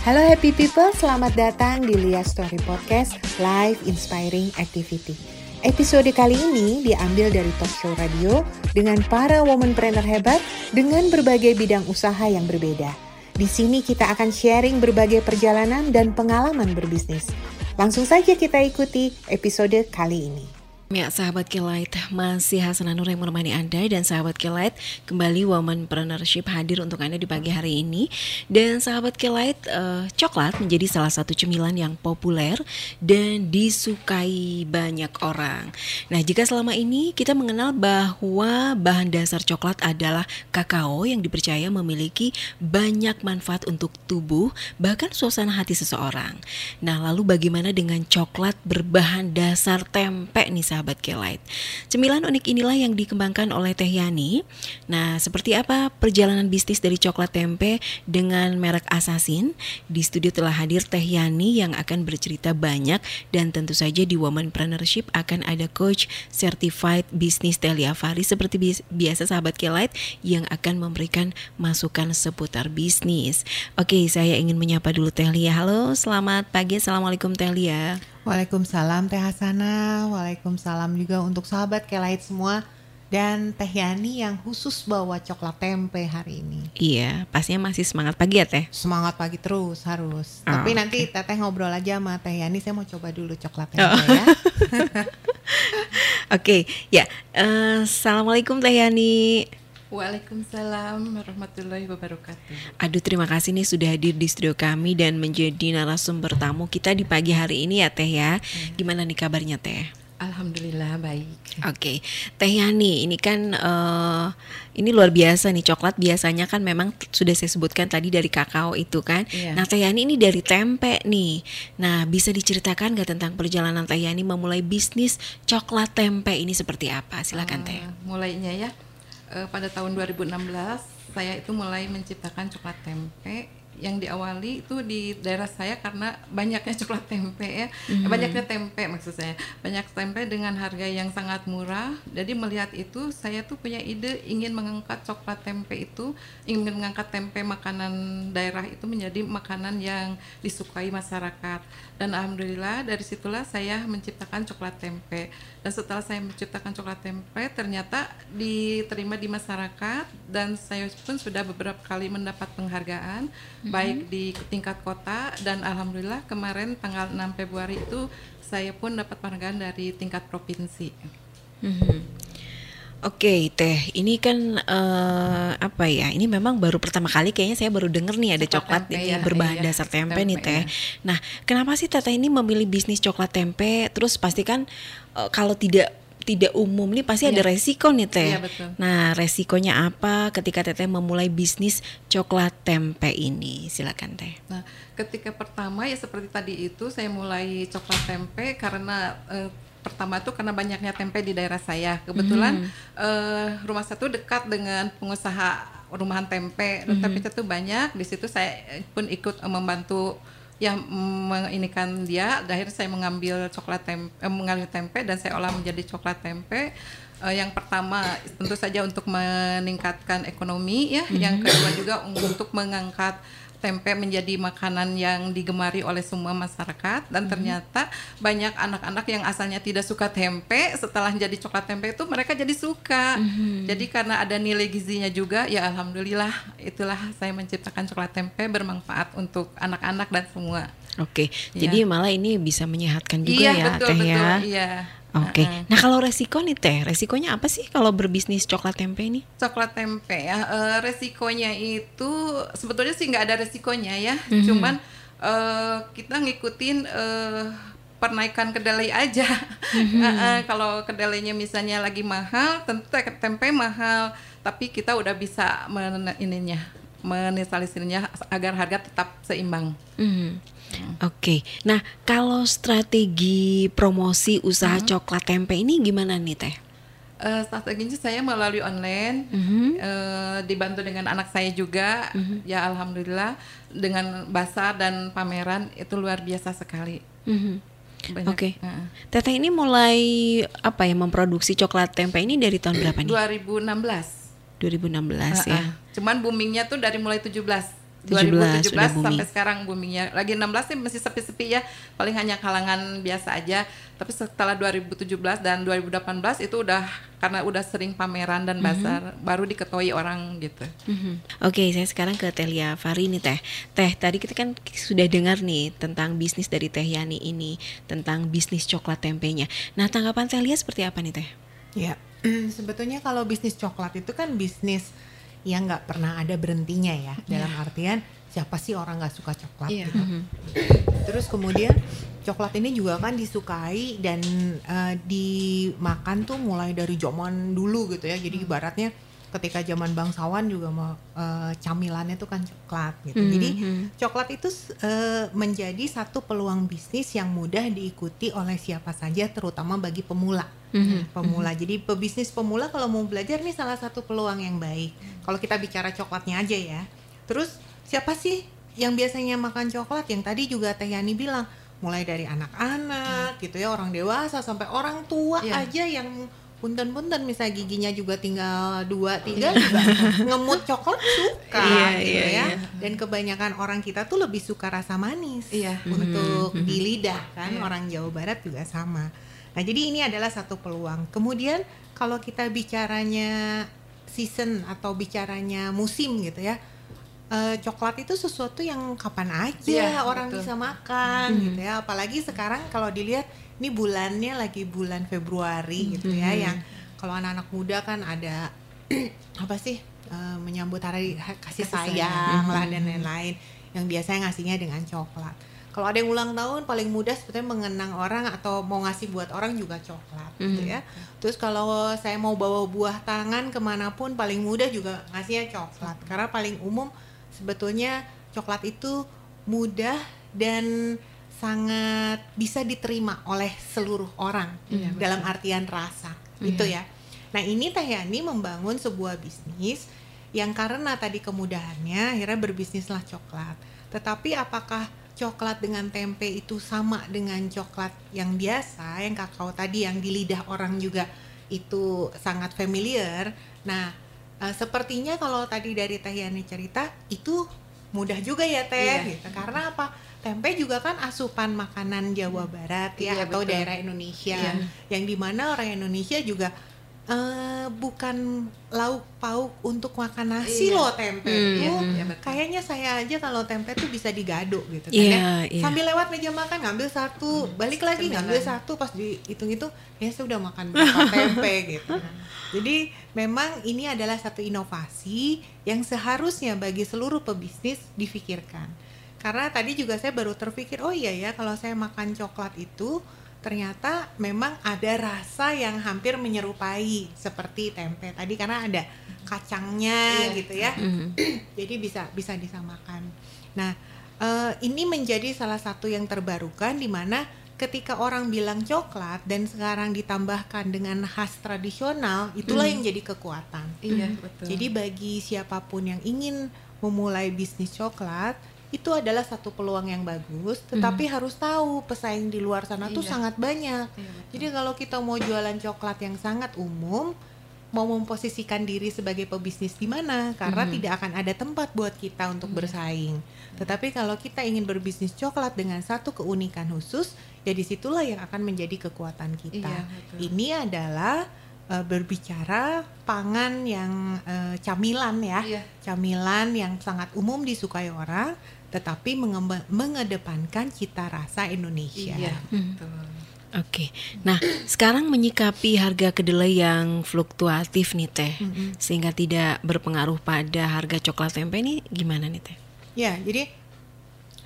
Halo happy people, selamat datang di Lia Story Podcast Live Inspiring Activity. Episode kali ini diambil dari talk show radio dengan para womanpreneur hebat dengan berbagai bidang usaha yang berbeda. Di sini kita akan sharing berbagai perjalanan dan pengalaman berbisnis. Langsung saja kita ikuti episode kali ini. Ya, sahabat Kelight, masih Hasan Nur yang menemani Anda dan sahabat Kelight kembali Womanpreneurship hadir untuk Anda di pagi hari ini. Dan sahabat Kelight, uh, coklat menjadi salah satu cemilan yang populer dan disukai banyak orang. Nah, jika selama ini kita mengenal bahwa bahan dasar coklat adalah kakao yang dipercaya memiliki banyak manfaat untuk tubuh, bahkan suasana hati seseorang. Nah, lalu bagaimana dengan coklat berbahan dasar tempe nih sahabat? Sahabat Kelight. Cemilan unik inilah yang dikembangkan oleh Teh Yani. Nah, seperti apa perjalanan bisnis dari coklat tempe dengan merek Assassin? Di studio telah hadir Teh Yani yang akan bercerita banyak dan tentu saja di Womanpreneurship akan ada coach certified business Telia Faris seperti biasa sahabat Kelight yang akan memberikan masukan seputar bisnis. Oke, saya ingin menyapa dulu Telia. Halo, selamat pagi. Assalamualaikum Telia. Waalaikumsalam Teh Hasana, Waalaikumsalam juga untuk sahabat Kelait semua dan Teh Yani yang khusus bawa coklat tempe hari ini. Iya, pastinya masih semangat pagi ya Teh? Semangat pagi terus harus. Oh, Tapi okay. nanti Teteh ngobrol aja sama Teh Yani, saya mau coba dulu coklat tempe oh. ya. Oke, okay, ya. Uh, Assalamualaikum Teh Yani. Waalaikumsalam warahmatullahi wabarakatuh. Aduh terima kasih nih sudah hadir di studio kami dan menjadi narasumber tamu kita di pagi hari ini ya Teh ya. Hmm. Gimana nih kabarnya Teh? Alhamdulillah baik. Oke, okay. Teh Yani, ini kan uh, ini luar biasa nih coklat biasanya kan memang sudah saya sebutkan tadi dari kakao itu kan. Yeah. Nah Teh Yani ini dari tempe nih. Nah bisa diceritakan gak tentang perjalanan Teh Yani memulai bisnis coklat tempe ini seperti apa? Silakan uh, Teh. Mulainya ya uh, pada tahun 2016 saya itu mulai menciptakan coklat tempe yang diawali itu di daerah saya karena banyaknya coklat tempe ya. Mm-hmm. banyaknya tempe maksud saya. Banyak tempe dengan harga yang sangat murah. Jadi melihat itu saya tuh punya ide ingin mengangkat coklat tempe itu ingin mengangkat tempe makanan daerah itu menjadi makanan yang disukai masyarakat. Dan alhamdulillah dari situlah saya menciptakan coklat tempe. Dan setelah saya menciptakan coklat tempe ternyata diterima di masyarakat dan saya pun sudah beberapa kali mendapat penghargaan mm-hmm. baik di tingkat kota dan alhamdulillah kemarin tanggal 6 Februari itu saya pun dapat penghargaan dari tingkat provinsi. Mm-hmm. Oke, okay, Teh. Ini kan uh, apa ya? Ini memang baru pertama kali kayaknya saya baru dengar nih ada coklat ini ya, berbahan iya, dasar tempe, tempe nih, Teh. Ya. Nah, kenapa sih Teteh ini memilih bisnis coklat tempe? Terus pasti kan uh, kalau tidak tidak umum nih pasti iya. ada resiko nih Teh. Iya, betul. Nah, resikonya apa ketika Teteh memulai bisnis coklat tempe ini? Silakan Teh. Nah, ketika pertama ya seperti tadi itu saya mulai coklat tempe karena uh, pertama tuh karena banyaknya tempe di daerah saya. Kebetulan mm. uh, rumah saya tuh dekat dengan pengusaha rumahan tempe. Mm. Tempe itu banyak. Di situ saya pun ikut uh, membantu yang menginikan dia. Akhirnya saya mengambil coklat tempe, uh, mengambil tempe dan saya olah menjadi coklat tempe. Uh, yang pertama tentu saja untuk meningkatkan ekonomi ya. Mm. Yang kedua juga untuk mengangkat tempe menjadi makanan yang digemari oleh semua masyarakat dan hmm. ternyata banyak anak-anak yang asalnya tidak suka tempe setelah jadi coklat tempe itu mereka jadi suka. Hmm. Jadi karena ada nilai gizinya juga ya alhamdulillah itulah saya menciptakan coklat tempe bermanfaat untuk anak-anak dan semua. Oke, ya. jadi malah ini bisa menyehatkan juga iya, ya, betul, teh betul, ya. Iya. Oke. Okay. Uh -uh. Nah kalau resiko nih teh, resikonya apa sih kalau berbisnis coklat tempe ini? Coklat tempe ya, uh, resikonya itu sebetulnya sih nggak ada resikonya ya, mm -hmm. cuman uh, kita ngikutin uh, pernaikan kedelai aja. Mm -hmm. uh, uh, kalau kedelainya misalnya lagi mahal, tentu tempe mahal, tapi kita udah bisa men ininya menetralisirnya agar harga tetap seimbang. Mm -hmm. Oke, okay. nah kalau strategi promosi usaha hmm. coklat tempe ini gimana nih teh? Uh, strateginya saya melalui online, mm -hmm. uh, dibantu dengan anak saya juga. Mm -hmm. Ya alhamdulillah dengan basar dan pameran itu luar biasa sekali. Mm -hmm. Oke. Okay. Uh. Teteh ini mulai apa ya memproduksi coklat tempe ini dari tahun berapa nih? 2016. 2016 uh -uh. ya. Cuman boomingnya tuh dari mulai 17. 17 2017 udah booming. sampai sekarang boomingnya lagi 16 sih masih sepi-sepi ya paling hanya kalangan biasa aja tapi setelah 2017 dan 2018 itu udah karena udah sering pameran dan bazar baru diketahui orang gitu Mhm. Oke, saya sekarang ke Teh Lia Fari nih Teh. Teh, tadi kita kan sudah dengar nih tentang bisnis dari Teh Yani ini, tentang bisnis coklat tempenya. Nah, tanggapan Teh Lia seperti apa nih Teh? Ya, sebetulnya kalau bisnis coklat itu kan bisnis yang nggak pernah ada berhentinya ya. Dalam artian siapa sih orang nggak suka coklat Iya. gitu. Terus kemudian coklat ini juga kan disukai dan eh, dimakan tuh mulai dari zaman dulu gitu ya. Jadi ibaratnya ketika zaman bangsawan juga mau eh, camilannya tuh kan coklat gitu. Jadi Mhm. coklat itu eh, menjadi satu peluang bisnis yang mudah diikuti oleh siapa saja terutama bagi pemula Mhm. pemula. Jadi pebisnis pemula kalau mau belajar nih salah satu peluang yang baik. Kalau kita bicara coklatnya aja ya. Terus siapa sih yang biasanya makan coklat yang tadi juga Teh Yani bilang mulai dari anak-anak gitu ya, orang dewasa sampai orang tua Iya. aja yang punten-punten misalnya giginya juga tinggal dua tiga juga ngemut coklat suka Iya, gitu iya, ya iya. dan kebanyakan orang kita tuh lebih suka rasa manis Iya. untuk Mhm. di lidah kan Iya. orang Jawa Barat juga sama nah jadi ini adalah satu peluang. Kemudian kalau kita bicaranya season atau bicaranya musim gitu ya eh, coklat itu sesuatu yang kapan aja Iya, orang betul. bisa makan gitu ya. Apalagi sekarang kalau dilihat ini bulannya lagi bulan Februari gitu ya yang kalau anak-anak muda kan ada apa sih eh, menyambut hari ha- kasih, Kasih sayang lah dan lain-lain. Yang biasanya ngasihnya dengan coklat kalau ada yang ulang tahun paling mudah sebetulnya mengenang orang atau mau ngasih buat orang juga coklat gitu ya terus kalau saya mau bawa buah tangan ke mana pun paling mudah juga ngasihnya coklat karena paling umum sebetulnya coklat itu mudah dan sangat bisa diterima oleh seluruh orang Iya, betul. dalam artian rasa gitu ya. Nah ini Teh Yani membangun sebuah bisnis yang karena tadi kemudahannya akhirnya berbisnislah coklat. Tetapi apakah coklat dengan tempe itu sama dengan coklat yang biasa yang kakao tadi yang di lidah orang juga itu sangat familiar. Nah eh, sepertinya kalau tadi dari Teh Yani cerita itu mudah juga ya Teh Iya. gitu. Karena apa? Tempe juga kan asupan makanan Jawa Barat ya Iya, atau betul. daerah Indonesia Iya. yang di mana orang Indonesia juga eh, bukan lauk pauk untuk makan nasi Iya. loh tempe Hmm, tuh betul. kayaknya saya aja kalau tempe tuh bisa digado gitu kan Iya, ya. iya. sambil lewat meja makan ngambil satu balik lagi ngambil satu pas dihitung-hitung ya saya udah makan berapa tempe gitu jadi memang ini adalah satu inovasi yang seharusnya bagi seluruh pebisnis difikirkan karena tadi juga saya baru terpikir oh iya ya kalau saya makan coklat itu ternyata memang ada rasa yang hampir menyerupai seperti tempe tadi karena ada kacangnya Iya. gitu ya Mhm. jadi bisa bisa disamakan. Nah, eh, ini menjadi salah satu yang terbarukan di mana ketika orang bilang coklat dan sekarang ditambahkan dengan khas tradisional, itulah yang jadi kekuatan. Iya, betul. Jadi bagi siapa pun yang ingin memulai bisnis coklat, itu adalah satu peluang yang bagus, tetapi harus tahu pesaing di luar sana tuh Iya. sangat banyak. Iya, betul. Jadi kalau kita mau jualan coklat yang sangat umum, mau memposisikan diri sebagai pebisnis di mana? Karena Mhm. tidak akan ada tempat buat kita untuk Iya. bersaing. Tetapi kalau kita ingin berbisnis coklat dengan satu keunikan khusus, ya di situlah yang akan menjadi kekuatan kita. Iya, betul. Ini adalah eh, berbicara pangan yang eh, camilan ya, Iya. camilan yang sangat umum disukai orang, tetapi mengedepankan cita rasa Indonesia. Iya, Hmm. betul. Oke. Nah, sekarang menyikapi harga kedelai yang fluktuatif nih Teh, Mm-mm. sehingga tidak berpengaruh pada harga coklat tempe ini gimana nih Teh? Ya, jadi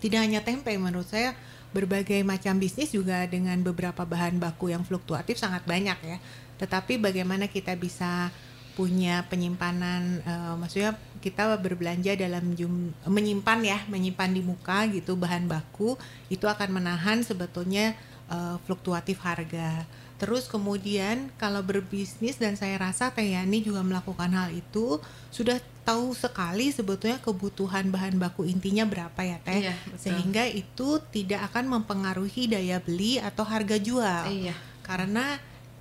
tidak hanya tempe menurut saya berbagai macam bisnis juga dengan beberapa bahan baku yang fluktuatif sangat banyak ya. Tetapi bagaimana kita bisa punya penyimpanan eh, maksudnya kita berbelanja dalam jum menyimpan ya, menyimpan di muka gitu bahan baku itu akan menahan sebetulnya eh, fluktuatif harga. Terus kemudian kalau berbisnis dan saya rasa Teh Yani juga melakukan hal itu sudah tahu sekali sebetulnya kebutuhan bahan baku intinya berapa ya Teh. Iya, betul. Sehingga itu tidak akan mempengaruhi daya beli atau harga jual. Iya. Karena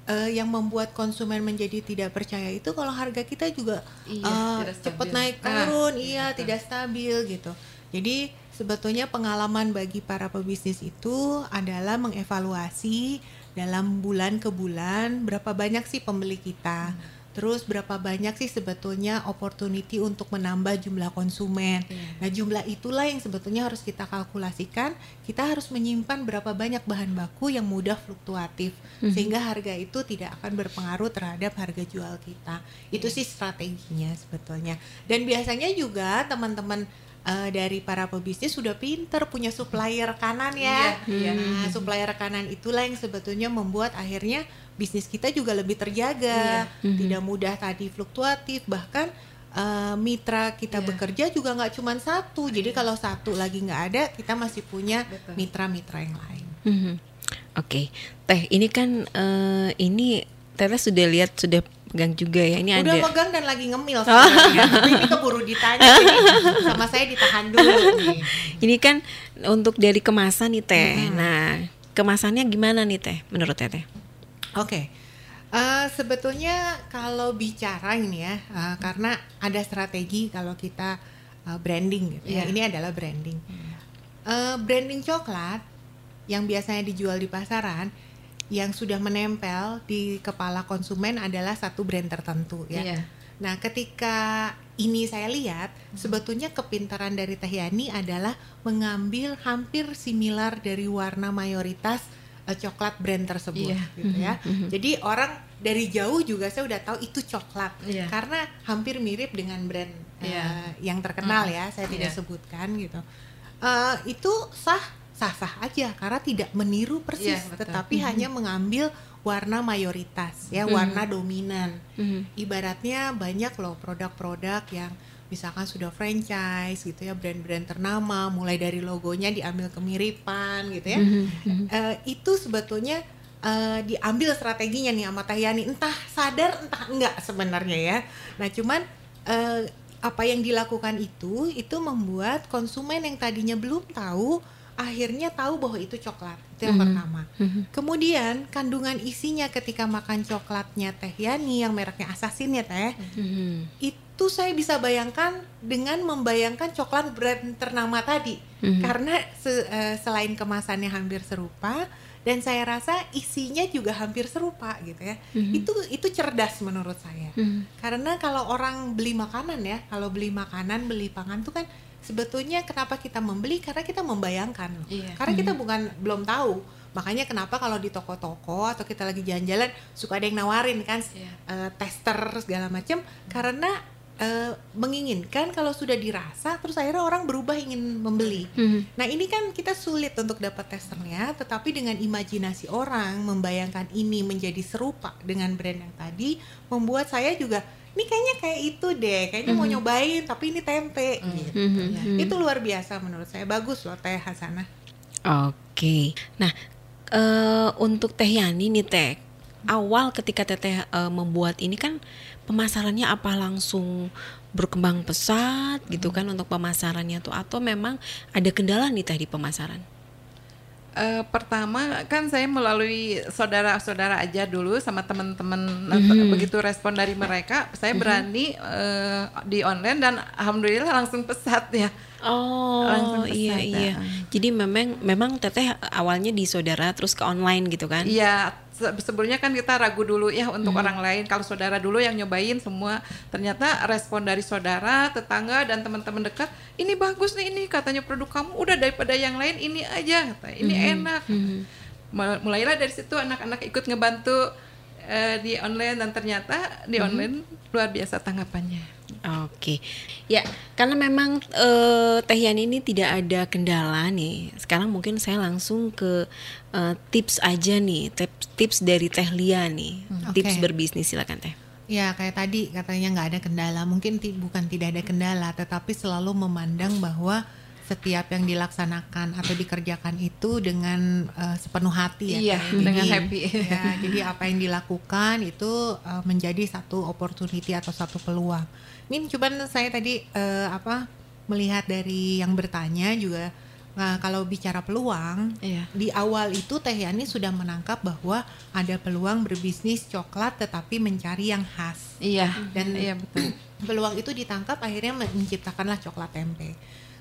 uh, yang membuat konsumen menjadi tidak percaya itu kalau harga kita juga Iya, uh, tidak cepat naik Ah, turun, iya, iya betul. tidak stabil gitu. Jadi sebetulnya pengalaman bagi para pebisnis itu adalah mengevaluasi dalam bulan ke bulan berapa banyak sih pembeli kita. Hmm. Terus berapa banyak sih sebetulnya opportunity untuk menambah jumlah konsumen. Iya. Nah, jumlah itulah yang sebetulnya harus kita kalkulasikan. Kita harus menyimpan berapa banyak bahan baku yang mudah fluktuatif sehingga harga itu tidak akan berpengaruh terhadap harga jual kita. Itu sih strateginya sebetulnya. Dan biasanya juga teman-teman eh, dari para pebisnis sudah pinter punya supplier kanan ya. Iya, iya. Nah, supplier kanan itulah yang sebetulnya membuat akhirnya bisnis kita juga lebih terjaga, tidak mudah tadi fluktuatif, bahkan eh, mitra kita Iya. bekerja juga nggak cuma satu. Jadi kalau satu lagi nggak ada, kita masih punya mitra-mitra yang lain. Oke, Teh, ini kan eh, ini Teteh sudah lihat sudah pegang juga ya. Ini Udah ada megang dan lagi ngemil. Tapi ini keburu ditanya, sama saya ditahan dulu. nih. ini kan untuk dari kemasan nih Teh. Nah, kemasannya gimana nih Teh menurut Teteh? Oke, Eh, sebetulnya kalau bicara ini ya, eh, karena ada strategi kalau kita eh, branding gitu ya. Iya. Ini adalah branding. Eh, branding coklat yang biasanya dijual di pasaran, yang sudah menempel di kepala konsumen adalah satu brand tertentu ya. Iya. Nah, ketika ini saya lihat, sebetulnya kepintaran dari Teh Yani adalah mengambil hampir similar dari warna mayoritas eh, coklat brand tersebut, Iya. gitu ya. Jadi orang dari jauh juga saya udah tahu itu coklat, Iya. karena hampir mirip dengan brand Iya. yang terkenal ya. Saya tidak Iya. sebutkan gitu. Eh, itu sah sah-sah aja karena tidak meniru persis, Iya, betul. tetapi hanya mengambil warna mayoritas ya, warna dominan. Mhm. ibaratnya banyak loh produk-produk yang misalkan sudah franchise gitu ya brand-brand ternama mulai dari logonya diambil kemiripan gitu ya. Eh, itu sebetulnya eh, diambil strateginya nih sama Teh Yani. Entah sadar entah enggak sebenarnya ya. Nah cuman eh, apa yang dilakukan itu itu membuat konsumen yang tadinya belum tahu akhirnya tahu bahwa itu coklat itu yang pertama. Kemudian kandungan isinya ketika makan coklatnya Teh Yani yang mereknya Assassin ya Teh Mhm. itu saya bisa bayangkan dengan membayangkan coklat brand ternama tadi. Mhm. karena se- eh, selain kemasannya hampir serupa dan saya rasa isinya juga hampir serupa gitu ya. Itu itu cerdas menurut saya. Mhm. karena kalau orang beli makanan ya kalau beli makanan beli pangan tuh kan sebetulnya kenapa kita membeli karena kita membayangkan loh. Iya. karena kita bukan belum tahu makanya kenapa kalau di toko-toko atau kita lagi jalan-jalan suka ada yang nawarin kan Iya. eh, tester segala macam karena eh, menginginkan kalau sudah dirasa terus akhirnya orang berubah ingin membeli Mhm. Nah ini kan kita sulit untuk dapat testernya, tetapi dengan imajinasi orang membayangkan ini menjadi serupa dengan brand yang tadi, membuat saya juga ini kayaknya kayak itu deh, kayaknya mau nyobain tapi ini tempe. gitu. Mhm. Iya. Mhm. Itu luar biasa menurut saya, bagus loh Teh Hasanah. Oke. Nah, eh, untuk Teh Yani nih Teh, awal ketika Teteh eh, membuat ini kan pemasarannya apa langsung berkembang pesat gitu kan untuk pemasarannya tuh atau memang ada kendala nih Teh di pemasaran? Eh, pertama kan saya melalui saudara-saudara aja dulu sama teman-teman Mhm. begitu respon dari mereka saya berani eh, di online dan alhamdulillah langsung pesat ya Oh, Langsung iya pesat, iya. ya. Jadi memang memang Teteh awalnya di saudara terus ke online gitu kan? Iya, sebelumnya kan kita ragu dulu ya untuk orang lain. Kalau saudara dulu yang nyobain semua, ternyata respon dari saudara, tetangga dan teman-teman dekat, ini bagus nih ini katanya produk kamu udah daripada yang lain ini aja, kata, ini enak. Mul- Mulailah dari situ anak-anak ikut ngebantu eh, di online dan ternyata di online luar biasa tanggapannya. Oke, ya karena memang eh, Teh Yani ini tidak ada kendala nih. Sekarang mungkin saya langsung ke eh, tips aja nih, tips, tips dari Teh Lia nih, tips Oke. berbisnis silakan Teh. Ya kayak tadi katanya nggak ada kendala, mungkin bukan tidak ada kendala, tetapi selalu memandang bahwa setiap yang dilaksanakan atau dikerjakan itu dengan eh, sepenuh hati ya. Iya, dengan Jadi, happy. ya, jadi apa yang dilakukan itu eh, menjadi satu opportunity atau satu peluang. Ini cuman saya tadi eh, apa melihat dari yang bertanya juga Nah, kalau bicara peluang, Iya. di awal itu Teh Yani sudah menangkap bahwa ada peluang berbisnis coklat tetapi mencari yang khas. Iya. Dan iya betul. peluang itu ditangkap akhirnya men- menciptakanlah coklat tempe.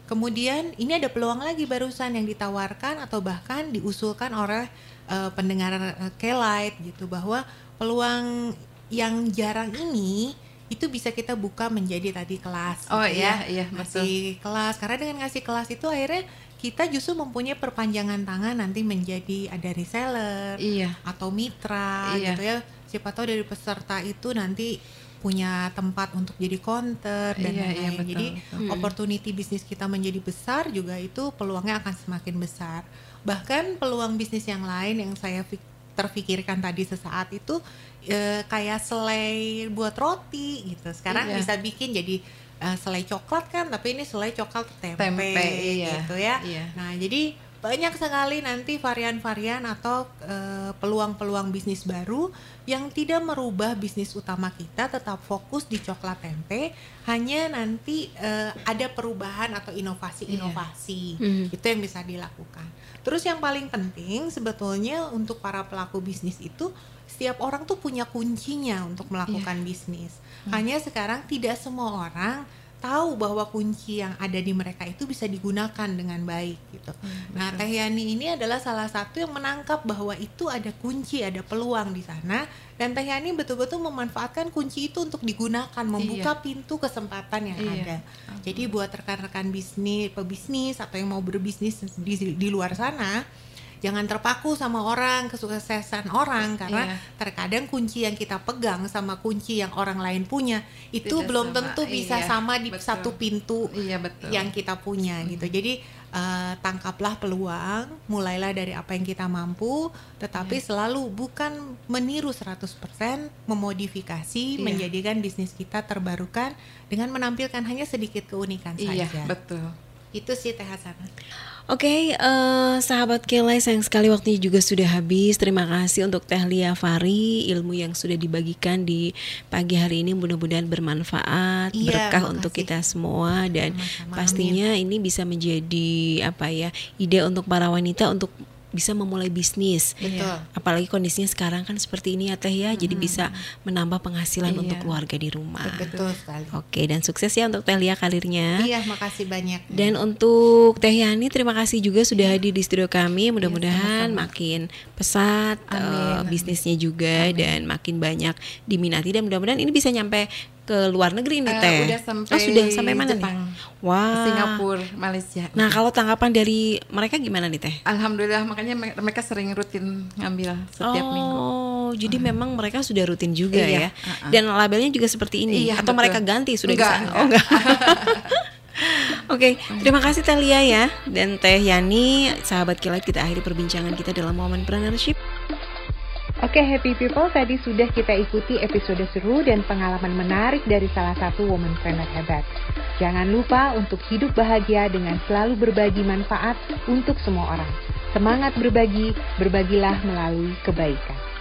Kemudian ini ada peluang lagi barusan yang ditawarkan atau bahkan diusulkan oleh eh, pendengar eh, K-Light gitu bahwa peluang yang jarang ini itu bisa kita buka menjadi tadi kelas Oh gitu iya, ya. iya, ngasih kelas karena dengan ngasih kelas itu akhirnya kita justru mempunyai perpanjangan tangan nanti menjadi ada reseller Iya. atau mitra Iya. gitu ya siapa tahu dari peserta itu nanti punya tempat untuk jadi counter dan Iya, iya, lain-lain betul, jadi betul. opportunity bisnis kita menjadi besar juga itu peluangnya akan semakin besar bahkan peluang bisnis yang lain yang saya fik- terfikirkan tadi sesaat itu eh, kayak selai buat roti gitu sekarang Iya. bisa bikin jadi eh, selai coklat kan tapi ini selai coklat tempe, Tempe, iya. gitu ya Iya. Nah, jadi banyak sekali nanti varian-varian atau eh, peluang-peluang bisnis baru yang tidak merubah bisnis utama kita, tetap fokus di coklat tempe. Hanya nanti eh, ada perubahan atau inovasi-inovasi Hmm. itu yang bisa dilakukan. Terus yang paling penting sebetulnya untuk para pelaku bisnis itu setiap orang tuh punya kuncinya untuk melakukan bisnis. Hanya sekarang tidak semua orang tahu bahwa kunci yang ada di mereka itu bisa digunakan dengan baik gitu. nah, Teh Yani ini adalah salah satu yang menangkap bahwa itu ada kunci, ada peluang di sana dan Teh Yani betul-betul memanfaatkan kunci itu untuk digunakan, membuka pintu kesempatan yang Iya. ada. Jadi buat rekan-rekan bisnis, pebisnis atau yang mau berbisnis di, di luar sana, jangan terpaku sama orang, kesuksesan orang karena Iya. terkadang kunci yang kita pegang sama kunci yang orang lain punya itu Tidak belum sama, tentu bisa iya, sama di betul. satu pintu Iya betul. yang kita punya gitu. Jadi eh, tangkaplah peluang, mulailah dari apa yang kita mampu, tetapi Iya. selalu bukan meniru 100%, memodifikasi, Iya. menjadikan bisnis kita terbarukan dengan menampilkan hanya sedikit keunikan Iya saja. betul. Itu sih Teh Hasanah. Oke, eh, sahabat Kelai sayang sekali waktunya juga sudah habis. Terima kasih untuk Teh Lia Fari, ilmu yang sudah dibagikan di pagi hari ini mudah-mudahan bermanfaat, Iya, berkah makasih. untuk kita semua dan Sama-sama, pastinya ini bisa menjadi apa ya ide untuk para wanita untuk bisa memulai bisnis. Betul. Apalagi kondisinya sekarang kan seperti ini ya Teh ya, jadi bisa menambah penghasilan Iya. untuk keluarga di rumah. Betul sekali. Oke, dan sukses ya untuk Teh Lia karirnya. Iya, makasih banyak. Dan untuk Teh Yani terima kasih juga sudah hadir di studio kami. Mudah-mudahan sama-sama. makin pesat eh, Amin, amin. bisnisnya juga dan makin banyak diminati dan mudah-mudahan ini bisa nyampe ke luar negeri nih Eh, Teh. udah sampai oh, sudah sampai mana Jepang. nih? Wah. Singapura, Malaysia. Nah, kalau tanggapan dari mereka gimana nih Teh? Alhamdulillah makanya me- mereka sering rutin ngambil setiap oh, minggu. jadi memang mereka sudah rutin juga Iya, ya. uh-uh. Dan labelnya juga seperti ini Iya, atau betul. mereka ganti sudah Enggak, di sana? enggak. Oh, enggak. Oke, terima kasih Teh Lia ya dan Teh Yani, sahabat kilat kita akhiri perbincangan kita dalam momen entrepreneurship. Oke happy people, tadi sudah kita ikuti episode seru dan pengalaman menarik dari salah satu womanpreneur hebat. Jangan lupa untuk hidup bahagia dengan selalu berbagi manfaat untuk semua orang. Semangat berbagi, berbagilah melalui kebaikan.